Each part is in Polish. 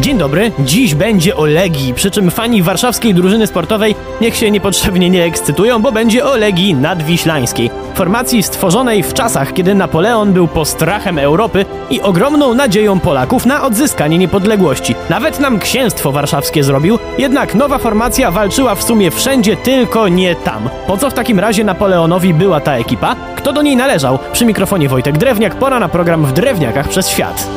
Dzień dobry, dziś będzie o Legii, przy czym fani warszawskiej drużyny sportowej niech się niepotrzebnie nie ekscytują, bo będzie o Legii Nadwiślańskiej. Formacji stworzonej w czasach, kiedy Napoleon był postrachem Europy i ogromną nadzieją Polaków na odzyskanie niepodległości. Nawet nam księstwo warszawskie zrobił, jednak nowa formacja walczyła w sumie wszędzie, tylko nie tam. Po co w takim razie Napoleonowi była ta ekipa? Kto do niej należał? Przy mikrofonie Wojtek Drewniak, pora na program w Drewniakach przez świat.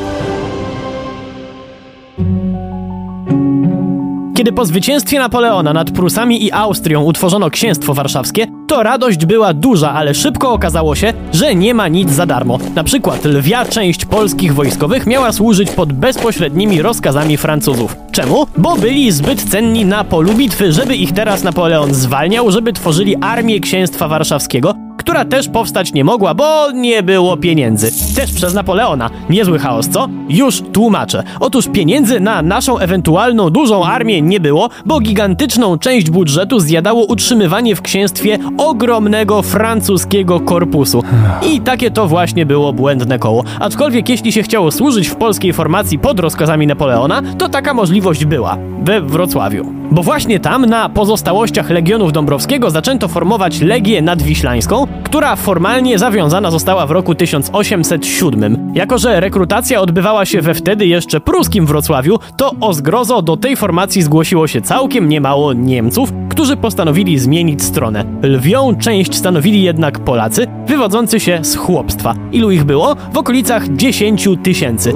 Kiedy po zwycięstwie Napoleona nad Prusami i Austrią utworzono księstwo warszawskie, to radość była duża, ale szybko okazało się, że nie ma nic za darmo. Na przykład lwia część polskich wojskowych miała służyć pod bezpośrednimi rozkazami Francuzów. Czemu? Bo byli zbyt cenni na polu bitwy, żeby ich teraz Napoleon zwalniał, żeby tworzyli armię księstwa warszawskiego, która też powstać nie mogła, bo nie było pieniędzy. Też przez Napoleona. Niezły chaos, co? Już tłumaczę. Otóż pieniędzy na naszą ewentualną dużą armię nie było, bo gigantyczną część budżetu zjadało utrzymywanie w księstwie ogromnego francuskiego korpusu. I takie to właśnie było błędne koło. Aczkolwiek jeśli się chciało służyć w polskiej formacji pod rozkazami Napoleona, to taka możliwość była. We Wrocławiu. Bo właśnie tam, na pozostałościach Legionów Dąbrowskiego, zaczęto formować Legię Nadwiślańską, która formalnie zawiązana została w roku 1807. Jako, że rekrutacja odbywała się we wtedy jeszcze pruskim Wrocławiu, to o zgrozo do tej formacji zgłosiło się całkiem niemało Niemców, którzy postanowili zmienić stronę. Lwią część stanowili jednak Polacy, wywodzący się z chłopstwa. Ilu ich było? W okolicach 10 tysięcy.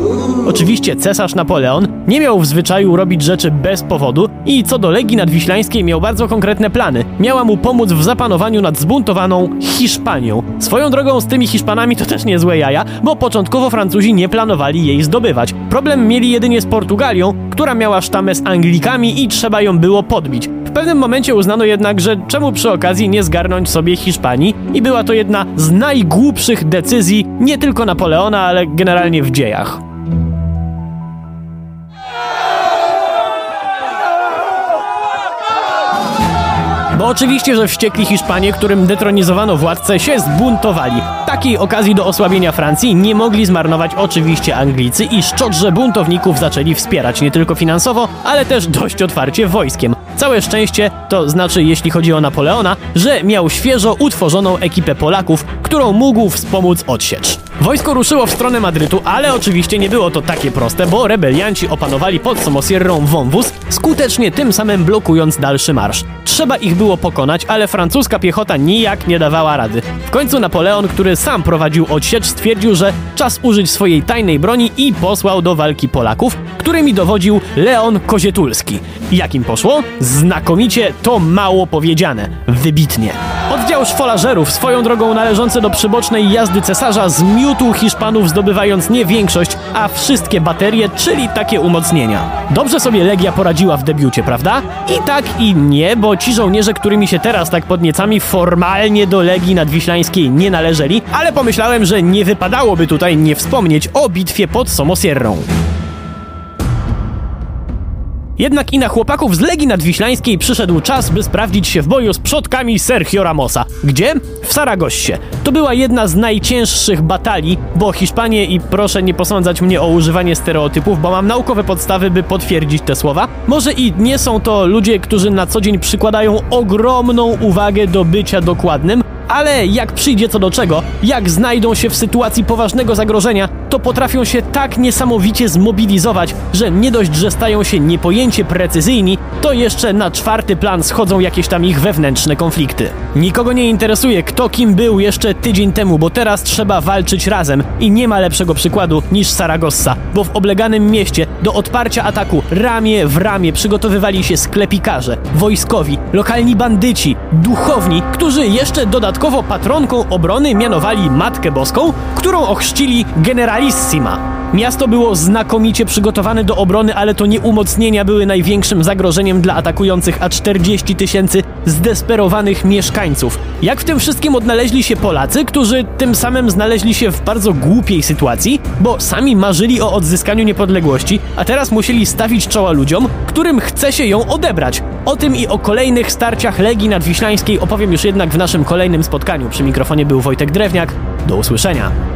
Oczywiście cesarz Napoleon nie miał w zwyczaju robić rzeczy bez powodu i co do Legii Nadwiślańskiej miał bardzo konkretne plany. Miała mu pomóc w zapanowaniu nad zbuntowaną Hiszpanią. Swoją drogą z tymi Hiszpanami to też niezłe jaja, bo początkowo Francuzi nie planowali jej zdobywać. Problem mieli jedynie z Portugalią, która miała sztamę z Anglikami i trzeba ją było podbić. W pewnym momencie uznano jednak, że czemu przy okazji nie zgarnąć sobie Hiszpanii i była to jedna z najgłupszych decyzji nie tylko Napoleona, ale generalnie w dziejach. Bo oczywiście, że wściekli Hiszpanie, którym detronizowano władcę, się zbuntowali. Takiej okazji do osłabienia Francji nie mogli zmarnować oczywiście Anglicy i szczodrze buntowników zaczęli wspierać nie tylko finansowo, ale też dość otwarcie wojskiem. Całe szczęście, to znaczy jeśli chodzi o Napoleona, że miał świeżo utworzoną ekipę Polaków, którą mógł wspomóc odsiecz. Wojsko ruszyło w stronę Madrytu, ale oczywiście nie było to takie proste, bo rebelianci opanowali pod Somosierrą wąwóz, skutecznie tym samym blokując dalszy marsz. Trzeba ich było pokonać, ale francuska piechota nijak nie dawała rady. W końcu Napoleon, który sam prowadził odsiecz, stwierdził, że czas użyć swojej tajnej broni i posłał do walki Polaków, którymi dowodził Leon Kozietulski. Jakim poszło? Znakomicie to mało powiedziane. Wybitnie. Oddział szwolażerów, swoją drogą należący do przybocznej jazdy cesarza, zmiótł Hiszpanów zdobywając nie większość, a wszystkie baterie, czyli takie umocnienia. Dobrze sobie Legia poradziła w debiucie, prawda? I tak i nie, bo ci żołnierze, którymi się teraz tak podniecami, formalnie do Legii Nadwiślańskiej nie należeli, ale pomyślałem, że nie wypadałoby tutaj nie wspomnieć o bitwie pod Somosierrą. Jednak i na chłopaków z Legii Nadwiślańskiej przyszedł czas, by sprawdzić się w boju z przodkami Sergio Ramosa. Gdzie? W Saragossie. To była jedna z najcięższych batalii, bo Hiszpanie, i proszę nie posądzać mnie o używanie stereotypów, bo mam naukowe podstawy, by potwierdzić te słowa, może i nie są to ludzie, którzy na co dzień przykładają ogromną uwagę do bycia dokładnym, ale jak przyjdzie co do czego, jak znajdą się w sytuacji poważnego zagrożenia, to potrafią się tak niesamowicie zmobilizować, że nie dość, że stają się niepojęcie precyzyjni, to jeszcze na czwarty plan schodzą jakieś tam ich wewnętrzne konflikty. Nikogo nie interesuje, kto kim był jeszcze tydzień temu, bo teraz trzeba walczyć razem i nie ma lepszego przykładu niż Saragossa, bo w obleganym mieście do odparcia ataku ramię w ramię przygotowywali się sklepikarze, wojskowi, lokalni bandyci, duchowni, którzy jeszcze dodatkowo patronką obrony mianowali Matkę Boską, którą ochrzcili Generalissima. Miasto było znakomicie przygotowane do obrony, ale to nie umocnienia były największym zagrożeniem dla atakujących, a 40 tysięcy zdesperowanych mieszkańców. Jak w tym wszystkim odnaleźli się Polacy, którzy tym samym znaleźli się w bardzo głupiej sytuacji, bo sami marzyli o odzyskaniu niepodległości, a teraz musieli stawić czoła ludziom, którym chce się ją odebrać. O tym i o kolejnych starciach Legii Nadwiślańskiej opowiem już jednak w naszym kolejnym spotkaniu. Przy mikrofonie był Wojtek Drewniak. Do usłyszenia.